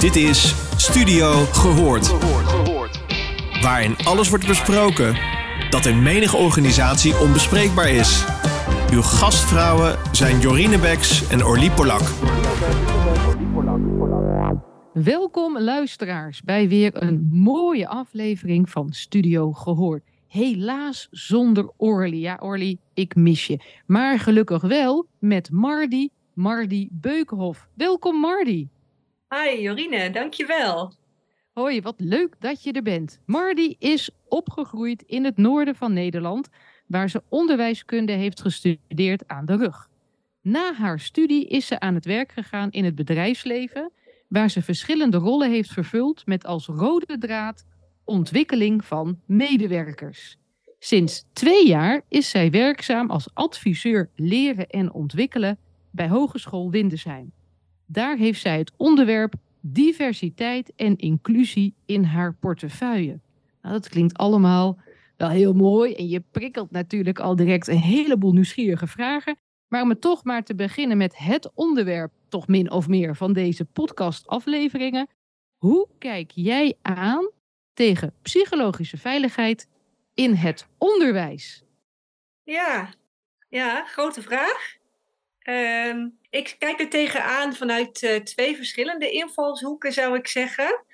Dit is Studio Gehoord. Waarin alles wordt besproken dat in menige organisatie onbespreekbaar is. Uw gastvrouwen zijn Jorine Beks en Orlie Polak. Welkom luisteraars bij weer een mooie aflevering van Studio Gehoord. Helaas zonder Orly. Ja, Orly, ik mis je. Maar gelukkig wel met Mardi, Mardi Beukenhof. Welkom Mardi. Hi Jorine, dankjewel. Hoi, wat leuk dat je er bent. Mardi is opgegroeid in het noorden van Nederland, waar ze onderwijskunde heeft gestudeerd aan de rug. Na haar studie is ze aan het werk gegaan in het bedrijfsleven, waar ze verschillende rollen heeft vervuld met als rode draad ontwikkeling van medewerkers. Sinds twee jaar is zij werkzaam als adviseur leren en ontwikkelen bij Hogeschool Windesheim. Daar heeft zij het onderwerp diversiteit en inclusie in haar portefeuille. Nou, dat klinkt allemaal wel heel mooi en je prikkelt natuurlijk al direct een heleboel nieuwsgierige vragen. Maar om het toch maar te beginnen met het onderwerp, toch min of meer, van deze podcastafleveringen. Hoe kijk jij aan tegen psychologische veiligheid in het onderwijs? Ja, ja grote vraag. Ehm, ik kijk er tegenaan vanuit uh, twee verschillende invalshoeken, zou ik zeggen.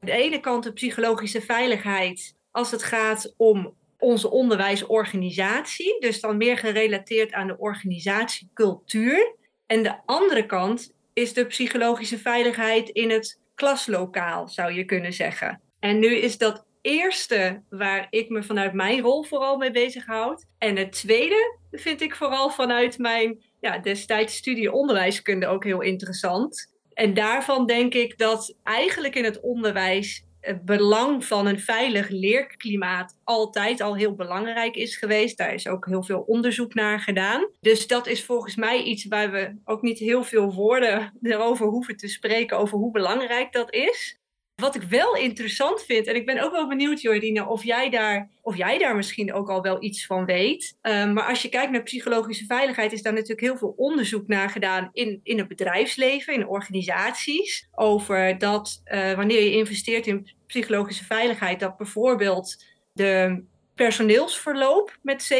Aan de ene kant de psychologische veiligheid als het gaat om onze onderwijsorganisatie, dus dan meer gerelateerd aan de organisatiecultuur. En de andere kant is de psychologische veiligheid in het klaslokaal, zou je kunnen zeggen. En nu is dat eerste waar ik me vanuit mijn rol vooral mee bezighoud. En het tweede vind ik vooral vanuit mijn ja, destijds studie onderwijskunde ook heel interessant. En daarvan denk ik dat eigenlijk in het onderwijs het belang van een veilig leerklimaat altijd al heel belangrijk is geweest. Daar is ook heel veel onderzoek naar gedaan. Dus dat is volgens mij iets waar we ook niet heel veel woorden erover hoeven te spreken over hoe belangrijk dat is. Wat ik wel interessant vind, en ik ben ook wel benieuwd, Jordine, of jij daar, of jij daar misschien ook al wel iets van weet. Um, maar als je kijkt naar psychologische veiligheid, is daar natuurlijk heel veel onderzoek naar gedaan in, in het bedrijfsleven, in organisaties. Over dat uh, wanneer je investeert in psychologische veiligheid, dat bijvoorbeeld de personeelsverloop met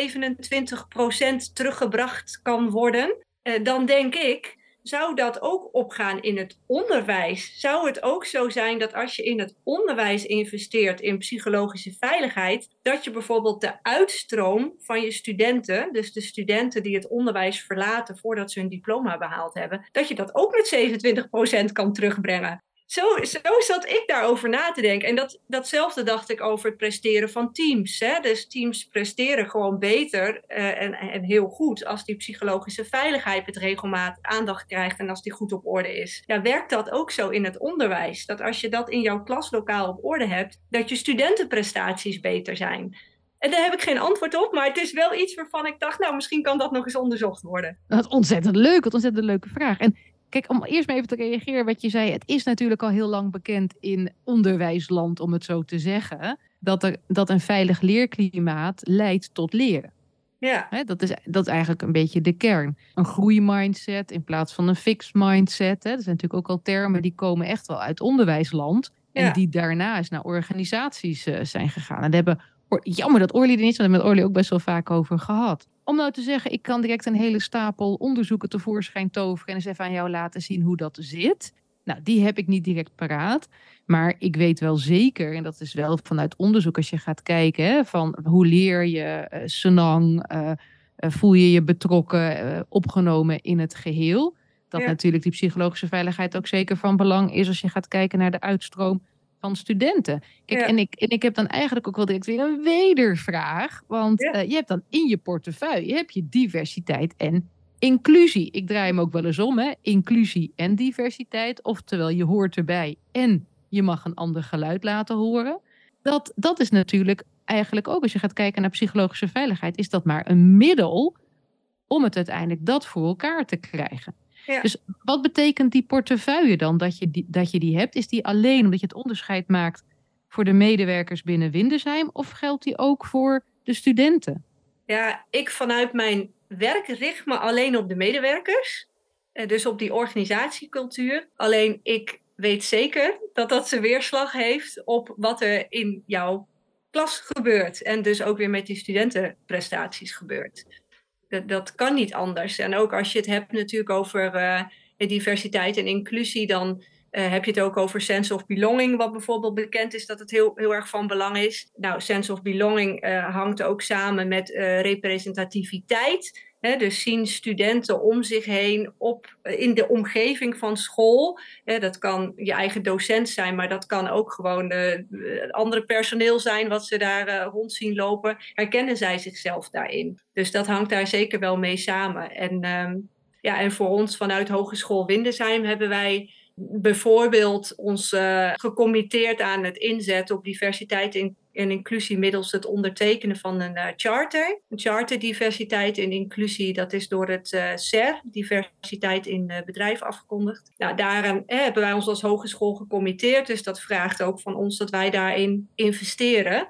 27% teruggebracht kan worden. Uh, dan denk ik zou dat ook opgaan in het onderwijs? Zou het ook zo zijn dat als je in het onderwijs investeert in psychologische veiligheid, dat je bijvoorbeeld de uitstroom van je studenten, dus de studenten die het onderwijs verlaten voordat ze hun diploma behaald hebben, dat je dat ook met 27% kan terugbrengen? Zo, zo zat ik daarover na te denken. En dat, datzelfde dacht ik over het presteren van teams. Hè? Dus teams presteren gewoon beter uh, en, en heel goed als die psychologische veiligheid met regelmaat aandacht krijgt en als die goed op orde is. Ja, werkt dat ook zo in het onderwijs? Dat als je dat in jouw klaslokaal op orde hebt, dat je studentenprestaties beter zijn. En daar heb ik geen antwoord op, maar het is wel iets waarvan ik dacht, nou, misschien kan dat nog eens onderzocht worden. Dat is ontzettend leuk, wat ontzettend leuke vraag. En Kijk, om eerst maar even te reageren wat je zei. Het is natuurlijk al heel lang bekend in onderwijsland, om het zo te zeggen, dat, er, dat een veilig leerklimaat leidt tot leren. Ja. dat, is, dat is eigenlijk een beetje de kern. Een groeimindset in plaats van een fixed mindset. Hè. Dat zijn natuurlijk ook al termen die komen echt wel uit onderwijsland. En die daarna is naar organisaties uh, zijn gegaan. En hebben Jammer dat Orly er niet, want we hebben met Orly ook best wel vaak over gehad. Om nou te zeggen, ik kan direct een hele stapel onderzoeken tevoorschijn toveren en eens even aan jou laten zien hoe dat zit. Nou, die heb ik niet direct paraat. Maar ik weet wel zeker, en dat is wel vanuit onderzoek als je gaat kijken, hè, van hoe leer je uh, Senang, uh, voel je je betrokken, uh, opgenomen in het geheel. Dat ja. natuurlijk die psychologische veiligheid ook zeker van belang is als je gaat kijken naar de uitstroom van studenten. Kijk, en, ik, en ik heb dan eigenlijk ook wel direct weer een wedervraag. Want ja. uh, je hebt dan in je portefeuille heb je diversiteit en inclusie. Ik draai hem ook wel eens om, hè? inclusie en diversiteit. Oftewel, je hoort erbij en je mag een ander geluid laten horen. Dat, dat is natuurlijk eigenlijk ook, als je gaat kijken naar psychologische veiligheid, is dat maar een middel om het uiteindelijk dat voor elkaar te krijgen. Ja. Dus wat betekent die portefeuille dan dat je die, dat je die hebt? Is die alleen omdat je het onderscheid maakt voor de medewerkers binnen Windesheim of geldt die ook voor de studenten? Ja, ik vanuit mijn werk richt me alleen op de medewerkers. Dus op die organisatiecultuur. Alleen ik weet zeker dat dat zijn weerslag heeft op wat er in jouw klas gebeurt. En dus ook weer met die studentenprestaties gebeurt. Dat, dat kan niet anders. En ook als je het hebt natuurlijk over uh, diversiteit en inclusie, dan uh, heb je het ook over sense of belonging, wat bijvoorbeeld bekend is dat het heel, heel erg van belang is. Nou, sense of belonging uh, hangt ook samen met representativiteit dus zien studenten om zich heen op, in de omgeving van school. dat kan je eigen docent zijn, maar dat kan ook gewoon de, andere personeel zijn wat ze daar uh, rond zien lopen. Herkennen zij zichzelf daarin? Dus dat hangt daar zeker wel mee samen. En, ehm, ja, en voor ons vanuit Hogeschool Windesheim hebben wij bijvoorbeeld ons uh, gecommitteerd aan het inzetten op diversiteit in en inclusie middels het ondertekenen van een uh, charter. Een charter diversiteit en inclusie, dat is door het uh, CER, diversiteit in uh, bedrijf, afgekondigd. Nou, daarom hebben wij ons als hogeschool gecommitteerd, dus dat vraagt ook van ons dat wij daarin investeren.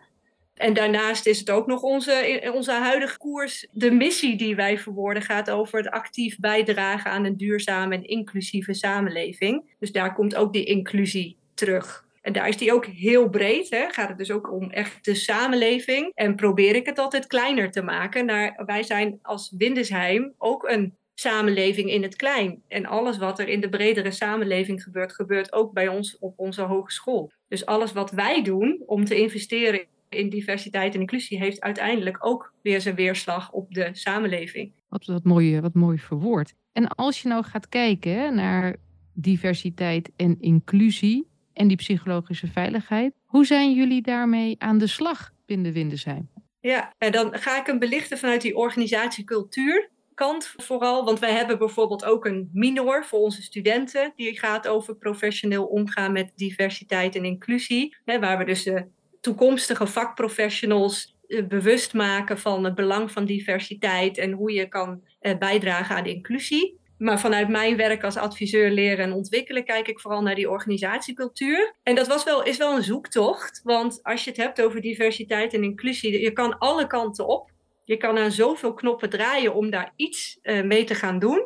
En daarnaast is het ook nog onze, onze huidige koers. De missie die wij verwoorden gaat over het actief bijdragen aan een duurzame en inclusieve samenleving. Dus daar komt ook die inclusie terug. En daar is die ook heel breed. Hè? Gaat het dus ook om echt de samenleving. En probeer ik het altijd kleiner te maken. Naar, wij zijn als Windesheim ook een samenleving in het klein. En alles wat er in de bredere samenleving gebeurt, gebeurt ook bij ons op onze hogeschool. Dus alles wat wij doen om te investeren in diversiteit en inclusie, heeft uiteindelijk ook weer zijn weerslag op de samenleving. Wat, wat, mooi, wat mooi verwoord. En als je nou gaat kijken naar diversiteit en inclusie, en die psychologische veiligheid. Hoe zijn jullie daarmee aan de slag binnen Windesheim? Ja, dan ga ik hem belichten vanuit die organisatiecultuur kant vooral. Want wij hebben bijvoorbeeld ook een minor voor onze studenten. Die gaat over professioneel omgaan met diversiteit en inclusie. Hè, waar we dus de toekomstige vakprofessionals eh, bewust maken van het belang van diversiteit en hoe je kan eh, bijdragen aan inclusie. Maar vanuit mijn werk als adviseur leren en ontwikkelen kijk ik vooral naar die organisatiecultuur. En dat was wel, is wel een zoektocht. Want als je het hebt over diversiteit en inclusie, je kan alle kanten op. Je kan aan zoveel knoppen draaien om daar iets uh, mee te gaan doen.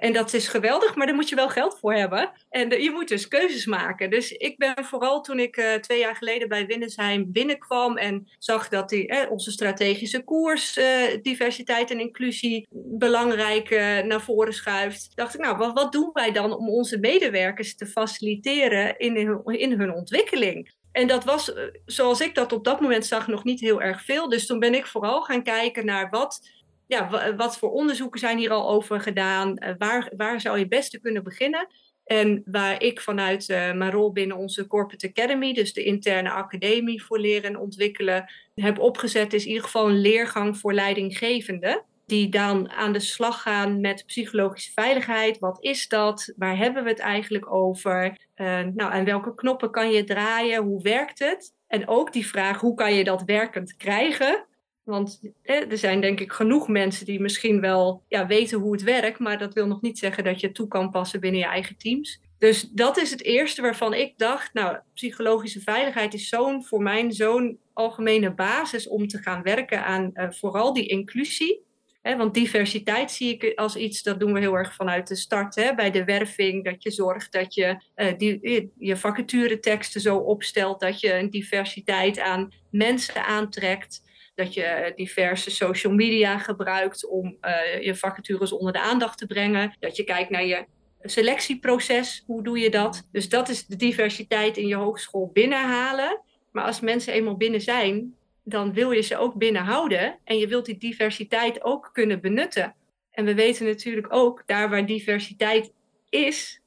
En dat is geweldig, maar daar moet je wel geld voor hebben. En je moet dus keuzes maken. Dus ik ben vooral toen ik uh, twee jaar geleden bij Winnesheim binnenkwam en zag dat die, eh, onze strategische koers, uh, diversiteit en inclusie, belangrijk naar voren schuift. Dacht ik, nou, wat, wat, doen wij dan om onze medewerkers te faciliteren in in hun ontwikkeling? En dat was, zoals ik dat op dat moment zag, nog niet heel erg veel. Dus toen ben ik vooral gaan kijken naar wat ja, wat voor onderzoeken zijn hier al over gedaan? Eh, waar, waar zou je het beste kunnen beginnen? En waar ik vanuit uh, mijn rol binnen onze Corporate Academy, dus de interne academie voor leren en ontwikkelen, heb opgezet, is in ieder geval een leergang voor leidinggevenden. Die dan aan de slag gaan met psychologische veiligheid. Wat is dat? Waar hebben we het eigenlijk over? Uh, nou, en welke knoppen kan je draaien? Hoe werkt het? En ook die vraag, hoe kan je dat werkend krijgen? Want er zijn denk ik genoeg mensen die misschien wel ja, weten hoe het werkt, maar dat wil nog niet zeggen dat je toe kan passen binnen je eigen teams. Dus dat is het eerste waarvan ik dacht, nou, psychologische veiligheid is zo'n voor mij zo'n algemene basis om te gaan werken aan uh, vooral die inclusie. want diversiteit zie ik als iets, dat doen we heel erg vanuit de start. bij de werving, dat je zorgt dat je uh, die, je vacatureteksten zo opstelt dat je een diversiteit aan mensen aantrekt dat je diverse social media gebruikt om uh, je vacatures onder de aandacht te brengen. Dat je kijkt naar je selectieproces, hoe doe je dat? Dus dat is de diversiteit in je hogeschool binnenhalen. Maar als mensen eenmaal binnen zijn, dan wil je ze ook binnenhouden. En je wilt die diversiteit ook kunnen benutten. En we weten natuurlijk ook, daar waar diversiteit is,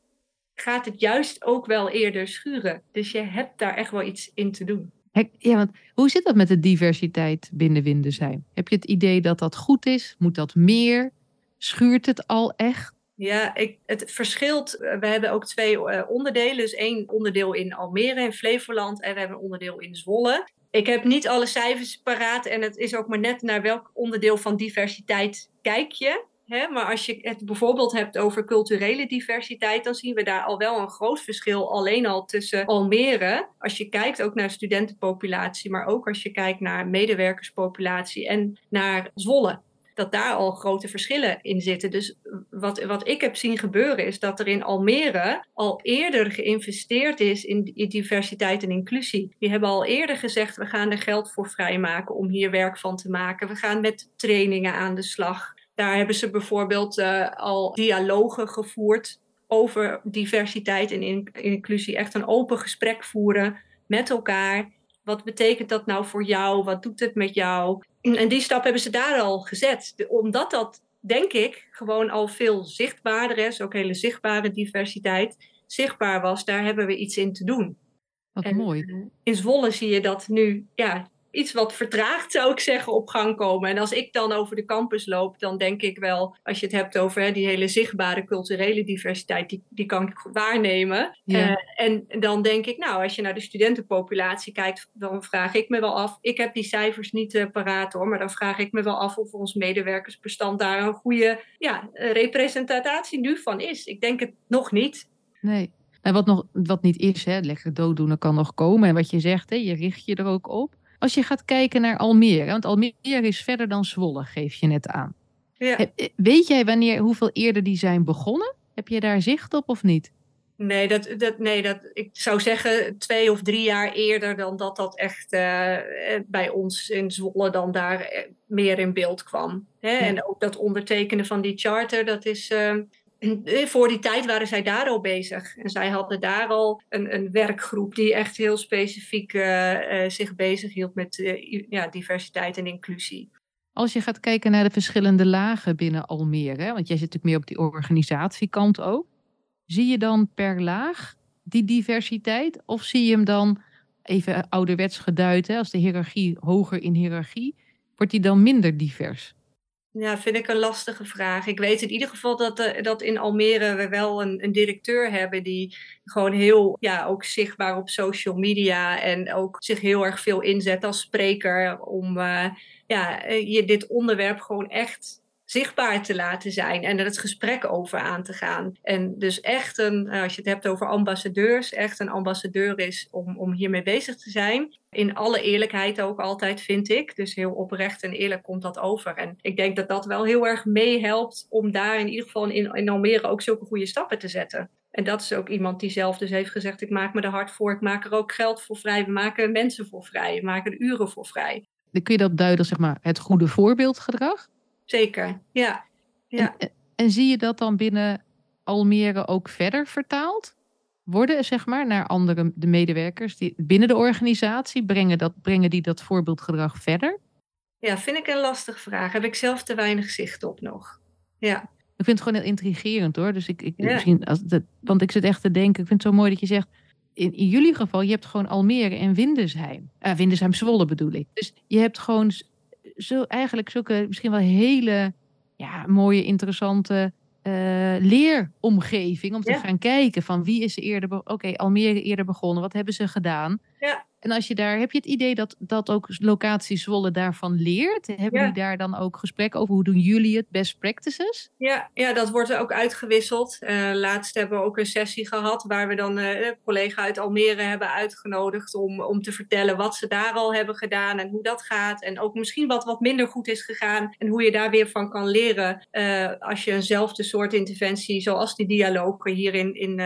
gaat het juist ook wel eerder schuren. Dus je hebt daar echt wel iets in te doen. Ja, want hoe zit dat met de diversiteit binnen Windesheim? Heb je het idee dat dat goed is? Moet dat meer? Schuurt het al echt? Ja, ik, het verschilt. We hebben ook twee uh, onderdelen. Dus één onderdeel in Almere in Flevoland en we hebben een onderdeel in Zwolle. Ik heb niet alle cijfers paraat en het is ook maar net naar welk onderdeel van diversiteit kijk je. Maar als je het bijvoorbeeld hebt over culturele diversiteit, dan zien we daar al wel een groot verschil alleen al tussen Almere. Als je kijkt ook naar studentenpopulatie, maar ook als je kijkt naar medewerkerspopulatie en naar Zwolle. dat daar al grote verschillen in zitten. Dus wat, wat ik heb zien gebeuren is dat er in Almere al eerder geïnvesteerd is in diversiteit en inclusie. Die hebben al eerder gezegd, we gaan er geld voor vrijmaken om hier werk van te maken. We gaan met trainingen aan de slag. Daar hebben ze bijvoorbeeld uh, al dialogen gevoerd over diversiteit en inclusie. Echt een open gesprek voeren met elkaar. Wat betekent dat nou voor jou? Wat doet het met jou? En die stap hebben ze daar al gezet. Omdat dat, denk ik, gewoon al veel zichtbaarder is. Ook hele zichtbare diversiteit zichtbaar was. Daar hebben we iets in te doen. Wat mooi. Eh, in Zwolle zie je dat nu ja, iets wat vertraagd, zou ik zeggen, op gang komen. En als ik dan over de campus loop, dan denk ik wel, als je het hebt over hè, die hele zichtbare culturele diversiteit, die, die kan ik waarnemen. Uh, en dan denk ik, nou, als je naar de studentenpopulatie kijkt, dan vraag ik me wel af, ik heb die cijfers niet uh, paraat hoor, maar dan vraag ik me wel af of ons medewerkersbestand daar een goede ja, representatie nu van is. Ik denk het nog niet. Nee. En wat, nog, wat niet is, hè, lekker dooddoener kan nog komen. En wat je zegt, hè, je richt je er ook op. Als je gaat kijken naar Almere, want Almere is verder dan Zwolle, geef je net aan. Ja. Eh, weet jij wanneer, hoeveel eerder die zijn begonnen? Heb je daar zicht op of niet? Nee, dat, dat, nee dat, ik zou zeggen twee of drie jaar eerder dan dat dat echt uh, bij ons in Zwolle dan daar meer in beeld kwam. Hè? En ook dat ondertekenen van die charter, dat is eh, voor die tijd waren zij daar al bezig. En zij hadden daar al een, een werkgroep die echt heel specifiek uh, zich bezighield met ja, diversiteit en inclusie. Als je gaat kijken naar de verschillende lagen binnen Almere, want jij zit natuurlijk meer op die organisatiekant ook. Zie je dan per laag die diversiteit? Of zie je hem dan, even ouderwets geduid, hè, als de hiërarchie hoger in hiërarchie, wordt die dan minder divers? Ja, vind ik een lastige vraag. Ik weet in ieder geval dat, uh, dat in Almere we wel een, een, directeur hebben die gewoon heel, ja, ook zichtbaar op social media en ook zich heel erg veel inzet als spreker om uh, ja, eh, je dit onderwerp gewoon echt zichtbaar te laten zijn en er het gesprek over aan te gaan. En dus echt een, als je het hebt over ambassadeurs, echt een ambassadeur is om, om hiermee bezig te zijn. In alle eerlijkheid ook altijd, vind ik. Dus heel oprecht en eerlijk komt dat over. En ik denk dat dat wel heel erg meehelpt om daar in ieder geval in, in Almere ook zulke goede stappen te zetten. En dat is ook iemand die zelf dus heeft gezegd: ik maak me er hard voor, ik maak er ook geld voor vrij, we maken mensen voor vrij, we maken uren voor vrij. Dan kun je dat duiden, zeg maar, het goede voorbeeldgedrag? Zeker, ja. ja. En, en zie je dat dan binnen Almere ook verder vertaald? Worden, zeg maar, naar andere de medewerkers die binnen de organisatie, brengen, dat, brengen die dat voorbeeldgedrag verder? Ja, vind ik een lastige vraag. Heb ik zelf te weinig zicht op nog. Ja. Ik vind het gewoon heel intrigerend hoor. Dus ik, ik misschien, als dat, want ik zit echt te denken, ik vind het zo mooi dat je zegt, in, in jullie geval, je hebt gewoon Almere en Windesheim. Uh, Windesheim Zwolle bedoel ik. Dus je hebt gewoon zo, eigenlijk zulke misschien wel hele ja, mooie, interessante uh, leeromgeving. Om te gaan kijken van wie is eerder... Oké, Almere eerder begonnen. Wat hebben ze gedaan? Ja. En als je daar, heb je het idee dat, dat ook locatie Zwolle daarvan leert? Hebben jullie daar dan ook gesprek over? Hoe doen jullie het? Best practices? Ja, ja dat wordt ook uitgewisseld. Uh, laatst hebben we ook een sessie gehad waar we dan uh, een collega uit Almere hebben uitgenodigd om, om te vertellen wat ze daar al hebben gedaan en hoe dat gaat. En ook misschien wat wat minder goed is gegaan en hoe je daar weer van kan leren uh, als je eenzelfde soort interventie zoals die dialoog hier in, in,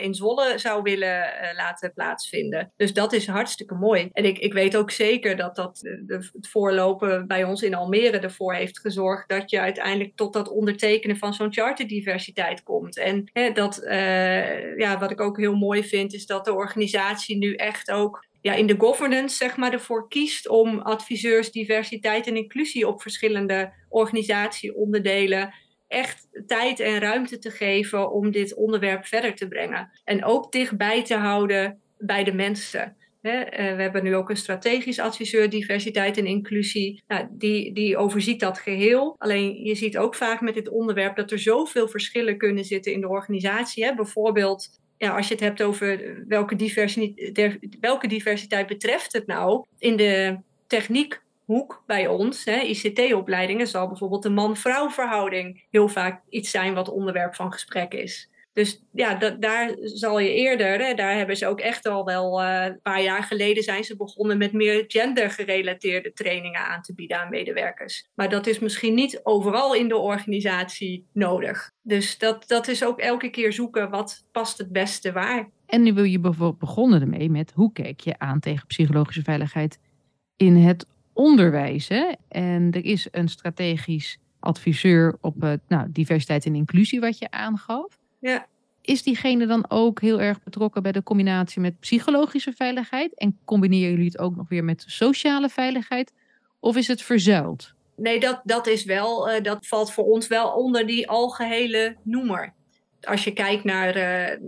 in Zwolle zou willen laten plaatsvinden. Dus dat is hartstikke mooi. En ik, ik weet ook zeker dat, dat de, het voorlopen bij ons in Almere ervoor heeft gezorgd dat je uiteindelijk tot dat ondertekenen van zo'n charterdiversiteit komt. En hè, dat, uh, ja, wat ik ook heel mooi vind, is dat de organisatie nu echt ook ja, in de governance zeg maar, ervoor kiest om adviseurs diversiteit en inclusie op verschillende organisatieonderdelen echt tijd en ruimte te geven om dit onderwerp verder te brengen. En ook dichtbij te houden bij de mensen. Eh, we hebben nu ook een strategisch adviseur diversiteit en inclusie. Nou, die, die overziet dat geheel. Alleen je ziet ook vaak met dit onderwerp dat er zoveel verschillen kunnen zitten in de organisatie. Bijvoorbeeld ja, als je het hebt over welke diversiteit, welke diversiteit betreft het nou. In de techniekhoek bij ons, ICT-opleidingen, zal bijvoorbeeld de man-vrouw verhouding heel vaak iets zijn wat onderwerp van gesprek is. Dus ja, daar zal je eerder, hè, daar hebben ze ook echt al wel uh, een paar jaar geleden zijn ze begonnen met meer gendergerelateerde trainingen aan te bieden aan medewerkers. Maar dat is misschien niet overal in de organisatie nodig. Dus dat, dat is ook elke keer zoeken wat past het beste waar. En nu wil je bijvoorbeeld begonnen ermee met hoe kijk je aan tegen psychologische veiligheid in het onderwijs. En er is een strategisch adviseur op uh, nou, diversiteit en inclusie wat je aangaf. Ja. Is diegene dan ook heel erg betrokken bij de combinatie met psychologische veiligheid? En combineren jullie het ook nog weer met sociale veiligheid? Of is het verzuild? Nee, dat, dat is wel, uh, dat valt voor ons wel onder die algehele noemer. Als je kijkt naar uh,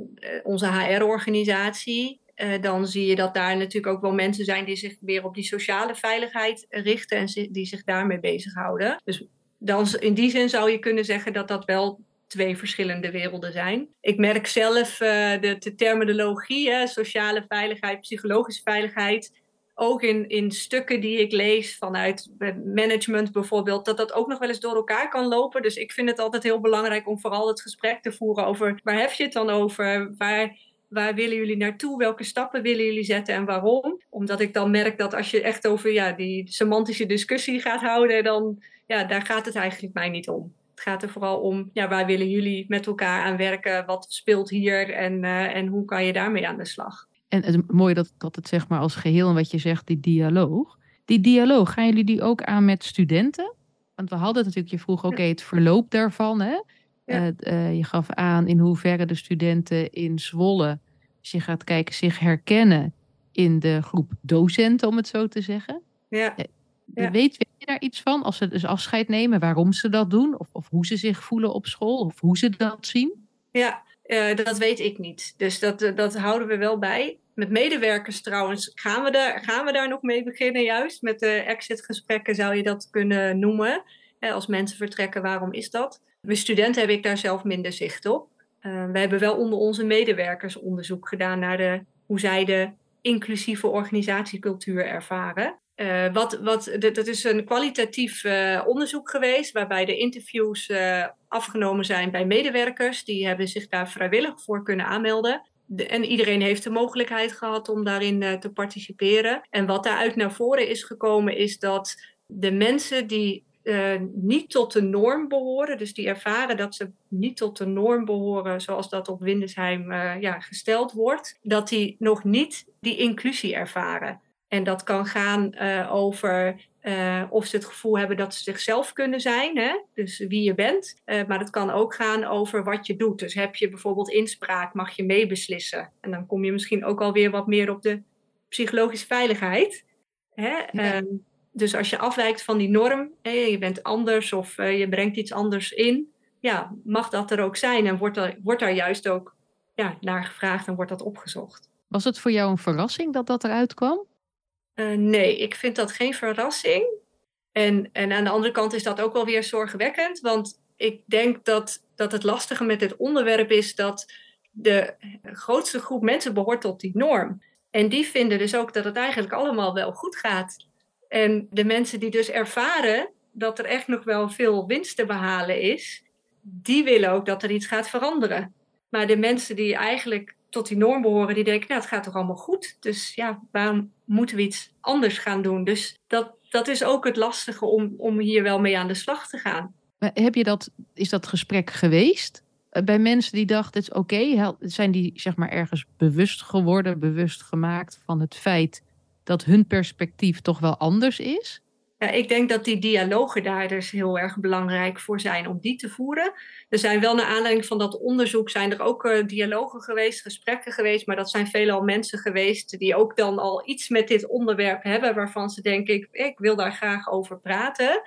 onze HR-organisatie, uh, dan zie je dat daar natuurlijk ook wel mensen zijn die zich weer op die sociale veiligheid richten en die zich daarmee bezighouden. Dus dan, in die zin zou je kunnen zeggen dat dat wel twee verschillende werelden zijn. Ik merk zelf uh, de, de, terminologie, sociale veiligheid, psychologische veiligheid, ook in, in stukken die ik lees vanuit management bijvoorbeeld, dat dat ook nog wel eens door elkaar kan lopen. Dus ik vind het altijd heel belangrijk om vooral het gesprek te voeren over waar heb je het dan over? Waar, waar willen jullie naartoe? Welke stappen willen jullie zetten en waarom? Omdat ik dan merk dat als je echt over ja, die semantische discussie gaat houden, dan ja, daar gaat het eigenlijk mij niet om. Het gaat er vooral om, ja, waar willen jullie met elkaar aan werken? Wat speelt hier en, uh, en hoe kan je daarmee aan de slag? En het mooie dat, dat het zeg maar als geheel en wat je zegt, die dialoog. Die dialoog, gaan jullie die ook aan met studenten? Want we hadden natuurlijk, je vroeg okay, het verloop daarvan. Hè? Ja. Uh, je gaf aan in hoeverre de studenten in Zwolle, als je gaat kijken, zich herkennen in de groep docenten, om het zo te zeggen. Ja. Ja. Weet, weet je daar iets van? Als ze dus afscheid nemen, waarom ze dat doen? Of, of hoe ze zich voelen op school? Of hoe ze dat zien? Ja, uh, dat weet ik niet. Dus dat, dat houden we wel bij. Met medewerkers trouwens gaan we, daar, gaan we daar nog mee beginnen juist. Met de exitgesprekken zou je dat kunnen noemen. als mensen vertrekken, waarom is dat? Met studenten heb ik daar zelf minder zicht op. We hebben wel onder onze medewerkers onderzoek gedaan naar de, hoe zij de inclusieve organisatiecultuur ervaren. Uh, wat, wat, dat is een kwalitatief uh, onderzoek geweest, waarbij de interviews uh, afgenomen zijn bij medewerkers. Die hebben zich daar vrijwillig voor kunnen aanmelden. De, en iedereen heeft de mogelijkheid gehad om daarin te participeren. En wat daaruit naar voren is gekomen, is dat de mensen die niet tot de norm behoren, dus die ervaren dat ze niet tot de norm behoren, zoals dat op Windesheim ja, gesteld wordt, dat die nog niet die inclusie ervaren. En dat kan gaan uh, over uh, of ze het gevoel hebben dat ze zichzelf kunnen zijn, hè? dus wie je bent. Uh, maar het kan ook gaan over wat je doet. Dus heb je bijvoorbeeld inspraak, mag je meebeslissen. En dan kom je misschien ook alweer wat meer op de psychologische veiligheid. Hè? Ja. Um, dus als je afwijkt van die norm, hè, je bent anders of je brengt iets anders in, ja, mag dat er ook zijn en wordt, er, wordt daar juist ook ja, naar gevraagd en wordt dat opgezocht. Was het voor jou een verrassing dat dat eruit kwam? Uh, nee, ik vind dat geen verrassing. En, en aan de andere kant is dat ook wel weer zorgwekkend. Want ik denk dat, dat het lastige met dit onderwerp is dat de grootste groep mensen behoort tot die norm. En die vinden dus ook dat het eigenlijk allemaal wel goed gaat. En de mensen die dus ervaren dat er echt nog wel veel winst te behalen is, die willen ook dat er iets gaat veranderen. Maar de mensen die eigenlijk tot die norm behoren, die denken, nou, het gaat toch allemaal goed. Dus ja, waarom moeten we iets anders gaan doen? Dus dat, dat is ook het lastige om, om hier wel mee aan de slag te gaan. Maar heb je dat, is dat gesprek geweest? Eh, bij mensen die dachten, het is oké, zijn die zeg maar ergens bewust geworden, bewust gemaakt van het feit dat hun perspectief toch wel anders is? Ja, ik denk dat die dialogen daar dus heel erg belangrijk voor zijn om die te voeren. Er zijn wel naar aanleiding van dat onderzoek zijn er ook uh, dialogen geweest, gesprekken geweest, maar dat zijn veelal mensen geweest die ook dan al iets met dit onderwerp hebben waarvan ze denken, ik, ik wil daar graag over praten.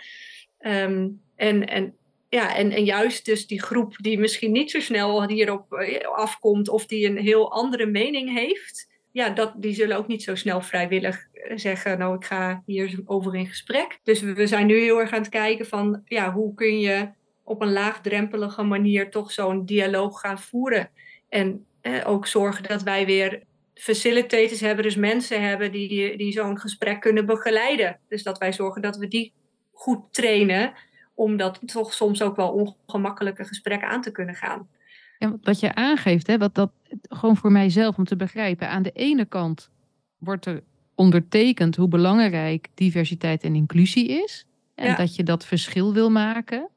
Um, en, en, ja, en, en juist dus die groep die misschien niet zo snel hierop eh, afkomt of die een heel andere mening heeft ja, dat, die zullen ook niet zo snel vrijwillig eh, zeggen, nou ik ga hier over in gesprek. Dus we zijn nu heel erg aan het kijken van, ja, hoe kun je op een laagdrempelige manier toch zo'n dialoog gaan voeren. En eh, ook zorgen dat wij weer facilitators hebben, dus mensen hebben die, die zo'n gesprek kunnen begeleiden. Dus dat wij zorgen dat we die goed trainen, om dat toch soms ook wel ongemakkelijke gesprekken aan te kunnen gaan. En wat je aangeeft, hè, wat dat, gewoon voor mijzelf om te begrijpen. Aan de ene kant wordt er ondertekend hoe belangrijk diversiteit en inclusie is. En dat je dat verschil wil maken,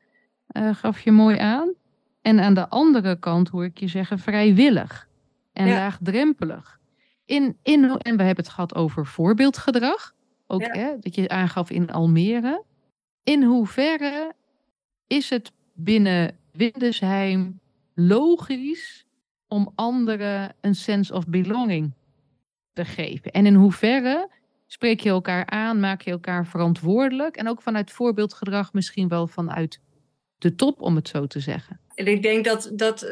uh, gaf je mooi aan. En aan de andere kant hoor ik je zeggen vrijwillig en laagdrempelig. In, in, en we hebben het gehad over voorbeeldgedrag. Ook hè, dat je aangaf in Almere. In hoeverre is het binnen Windesheim logisch om anderen een sense of belonging te geven? En in hoeverre spreek je elkaar aan, maak je elkaar verantwoordelijk? En ook vanuit voorbeeldgedrag misschien wel vanuit de top, om het zo te zeggen. En ik denk dat, dat uh,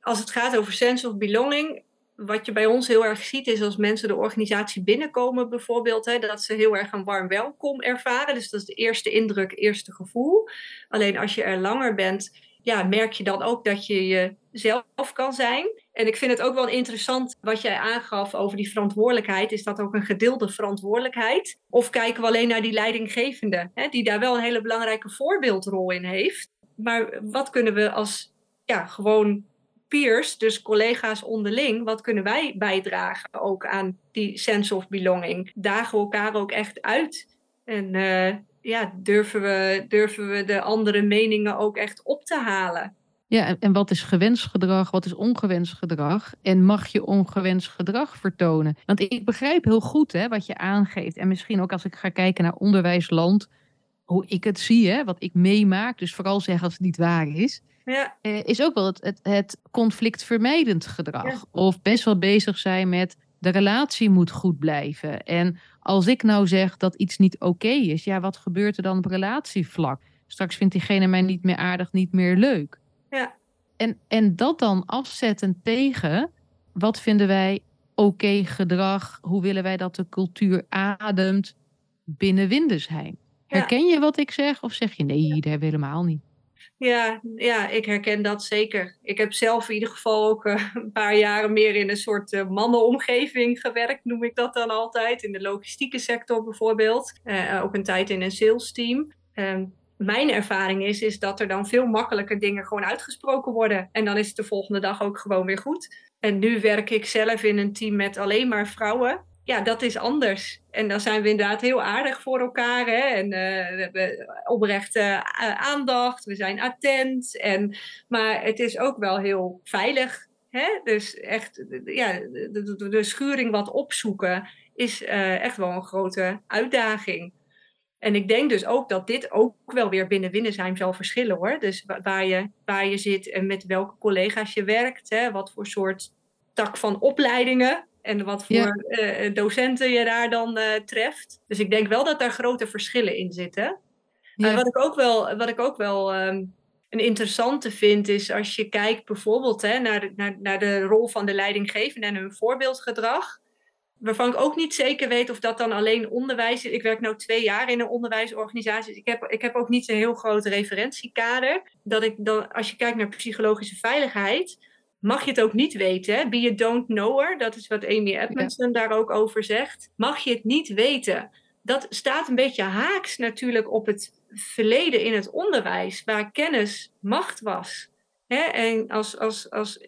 als het gaat over sense of belonging, wat je bij ons heel erg ziet is als mensen de organisatie binnenkomen bijvoorbeeld, hè, dat ze heel erg een warm welkom ervaren. Dus dat is de eerste indruk, eerste gevoel. Alleen als je er langer bent, ja, merk je dan ook dat je jezelf kan zijn. En ik vind het ook wel interessant wat jij aangaf over die verantwoordelijkheid. Is dat ook een gedeelde verantwoordelijkheid? Of kijken we alleen naar die leidinggevende, hè, die daar wel een hele belangrijke voorbeeldrol in heeft? Maar wat kunnen we als ja, gewoon peers, dus collega's onderling, wat kunnen wij bijdragen ook aan die sense of belonging? Dagen we elkaar ook echt uit? En uh, ja, durven we, durven we de andere meningen ook echt op te halen? Ja, en wat is gewenst gedrag, wat is ongewenst gedrag? En mag je ongewenst gedrag vertonen? Want ik begrijp heel goed hè, wat je aangeeft. En misschien ook als ik ga kijken naar onderwijsland, hoe ik het zie, hè, wat ik meemaak. Dus vooral zeggen als het niet waar is. Ja. Eh, is ook wel het, het, het conflictvermijdend gedrag. Of best wel bezig zijn met de relatie moet goed blijven. En als ik nou zeg dat iets niet oké is, ja, wat gebeurt er dan op relatievlak? Straks vindt diegene mij niet meer aardig, niet meer leuk. Ja. En, en dat dan afzetten tegen wat vinden wij oké gedrag? Hoe willen wij dat de cultuur ademt binnen Windesheim? Herken je wat ik zeg? Of zeg je nee, dat hebben we helemaal niet? Ja, ja, ik herken dat zeker. Ik heb zelf in ieder geval ook uh, een paar jaren meer in een soort uh, mannenomgeving gewerkt, noem ik dat dan altijd. In de logistieke sector bijvoorbeeld. Uh, ook een tijd in een sales team. Ehm, mijn ervaring is, is dat er dan veel makkelijker dingen gewoon uitgesproken worden. En dan is het de volgende dag ook gewoon weer goed. En nu werk ik zelf in een team met alleen maar vrouwen ja, dat is anders. En dan zijn we inderdaad heel aardig voor elkaar. Hè? En uh, we hebben oprechte uh, aandacht, we zijn attent. En, maar het is ook wel heel veilig. Hè? Dus echt, ja, de, schuring wat opzoeken is uh, echt wel een grote uitdaging. En ik denk dus ook dat dit ook wel weer binnen Winnesheim zal verschillen hoor. Dus waar je, waar je zit en met welke collega's je werkt. Hè? Wat voor soort tak van opleidingen en wat voor eh, docenten je daar dan uh, treft. Dus ik denk wel dat daar grote verschillen in zitten. Maar wat ik ook wel, wat ik ook wel um, een interessante vind, is als je kijkt bijvoorbeeld hè, naar, de, naar, naar de rol van de leidinggevende en hun voorbeeldgedrag. Waarvan ik ook niet zeker weet of dat dan alleen onderwijs is. Ik werk nu twee jaar in een onderwijsorganisatie. Dus ik heb, ik heb ook niet een heel groot referentiekader. Dat ik dan, als je kijkt naar psychologische veiligheid, mag je het ook niet weten. Hè? Be a don't knower, dat is wat Amy Edmondson daar ook over zegt. Mag je het niet weten? Dat staat een beetje haaks natuurlijk op het verleden in het onderwijs, waar kennis macht was. Hè? En als, als, als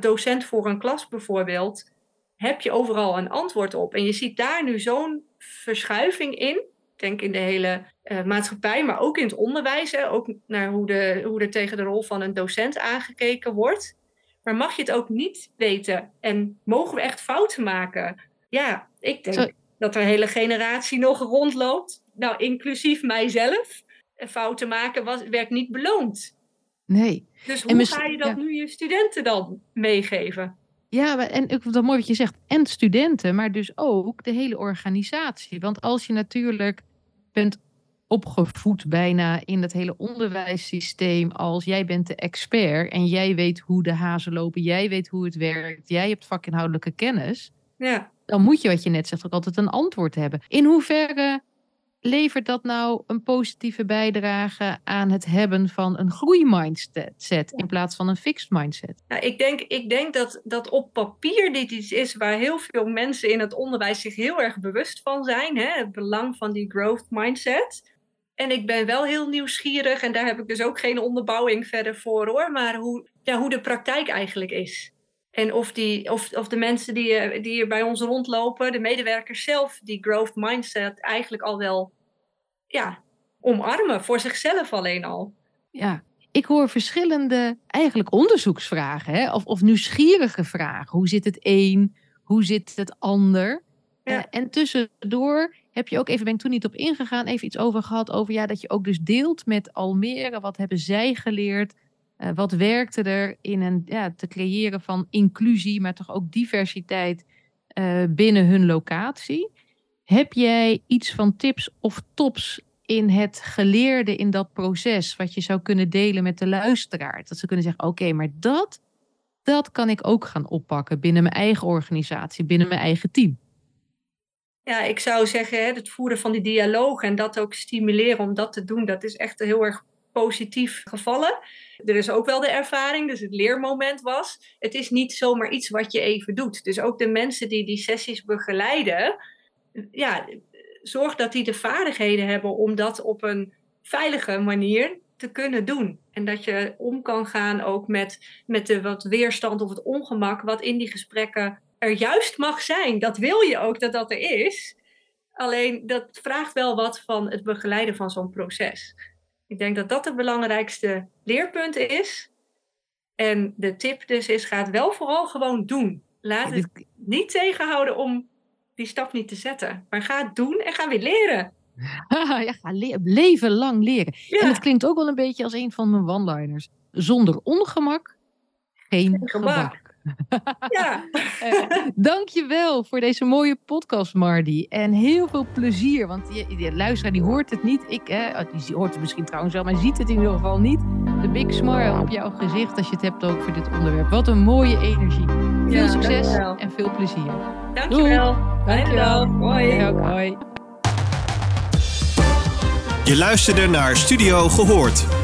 docent voor een klas bijvoorbeeld, heb je overal een antwoord op. En je ziet daar nu zo'n verschuiving in. Ik denk in de hele uh, maatschappij, maar ook in het onderwijs. Hè? Ook naar hoe, de, hoe er tegen de rol van een docent aangekeken wordt. Maar mag je het ook niet weten? En mogen we echt fouten maken? Ja, ik denk dat er een hele generatie nog rondloopt. Nou, inclusief mijzelf. Fouten maken was, werd niet beloond. Nee. Dus hoe ga je dat nu je studenten dan meegeven? Ja, en ik het mooi wat je zegt. En studenten, maar dus ook de hele organisatie. Want als je natuurlijk bent opgevoed bijna in het hele onderwijssysteem als jij bent de expert en jij weet hoe de hazen lopen, jij weet hoe het werkt, jij hebt vakinhoudelijke kennis. Ja. Dan moet je, wat je net zegt, ook altijd een antwoord hebben. In hoeverre levert dat nou een positieve bijdrage aan het hebben van een groeimindset in plaats van een fixed mindset? Nou, ik denk, ik denk dat, dat op papier dit iets is waar heel veel mensen in het onderwijs zich heel erg bewust van zijn. Hè? Het belang van die growth mindset. En ik ben wel heel nieuwsgierig, en daar heb ik dus ook geen onderbouwing verder voor hoor. Maar hoe, ja, hoe de praktijk eigenlijk is. En of, die, of, of de mensen die, eh, die hier bij ons rondlopen, de medewerkers zelf, die growth mindset eigenlijk al wel ja, omarmen voor zichzelf alleen al. Ja, ik hoor verschillende eigenlijk onderzoeksvragen hè? Of, of nieuwsgierige vragen. Hoe zit het een? Hoe zit het ander? Ja. Uh, en tussendoor heb je ook even, ben ik toen niet op ingegaan, even iets over gehad. Over ja, dat je ook dus deelt met Almere. Wat hebben zij geleerd? Uh, wat werkte er in een, ja, te creëren van inclusie, maar toch ook diversiteit uh, binnen hun locatie? Heb jij iets van tips of tops in het geleerde in dat proces, wat je zou kunnen delen met de luisteraar? Dat ze kunnen zeggen: oké, maar dat, dat kan ik ook gaan oppakken binnen mijn eigen organisatie, binnen mijn eigen team. Ja, ik zou zeggen, het voeren van die dialoog en dat ook stimuleren om dat te doen, dat is echt heel erg positief gevallen. Er is ook wel de ervaring, dus het leermoment was. Het is niet zomaar iets wat je even doet. Dus ook de mensen die die sessies begeleiden, ja, zorg dat die de vaardigheden hebben om dat op een veilige manier te kunnen doen. En dat je om kan gaan ook met, met de wat weerstand of het ongemak wat in die gesprekken er juist mag zijn. Dat wil je ook dat dat er is. Alleen dat vraagt wel wat van het begeleiden van zo'n proces. Ik denk dat dat het belangrijkste leerpunt is. En de tip dus is, ga het wel vooral gewoon doen. Laat het niet tegenhouden om die stap niet te zetten. Maar ga het doen en ga weer leren. ja, ga le leven lang leren. En het klinkt ook wel een beetje als een van mijn one-liners. Zonder ongemak, geen, geen gemak. Ja. uh, dankjewel voor deze mooie podcast, Mardi. En heel veel plezier. Want die, die luisteraar die hoort het niet. Ik, hè, die hoort het misschien trouwens wel, maar ziet het in ieder geval niet. De big smile op jouw gezicht als je het hebt ook voor dit onderwerp. Wat een mooie energie. Veel succes en veel plezier. Dankjewel. Dankjewel. Hoi. Hoi. Je luisterde naar Studio Gehoord.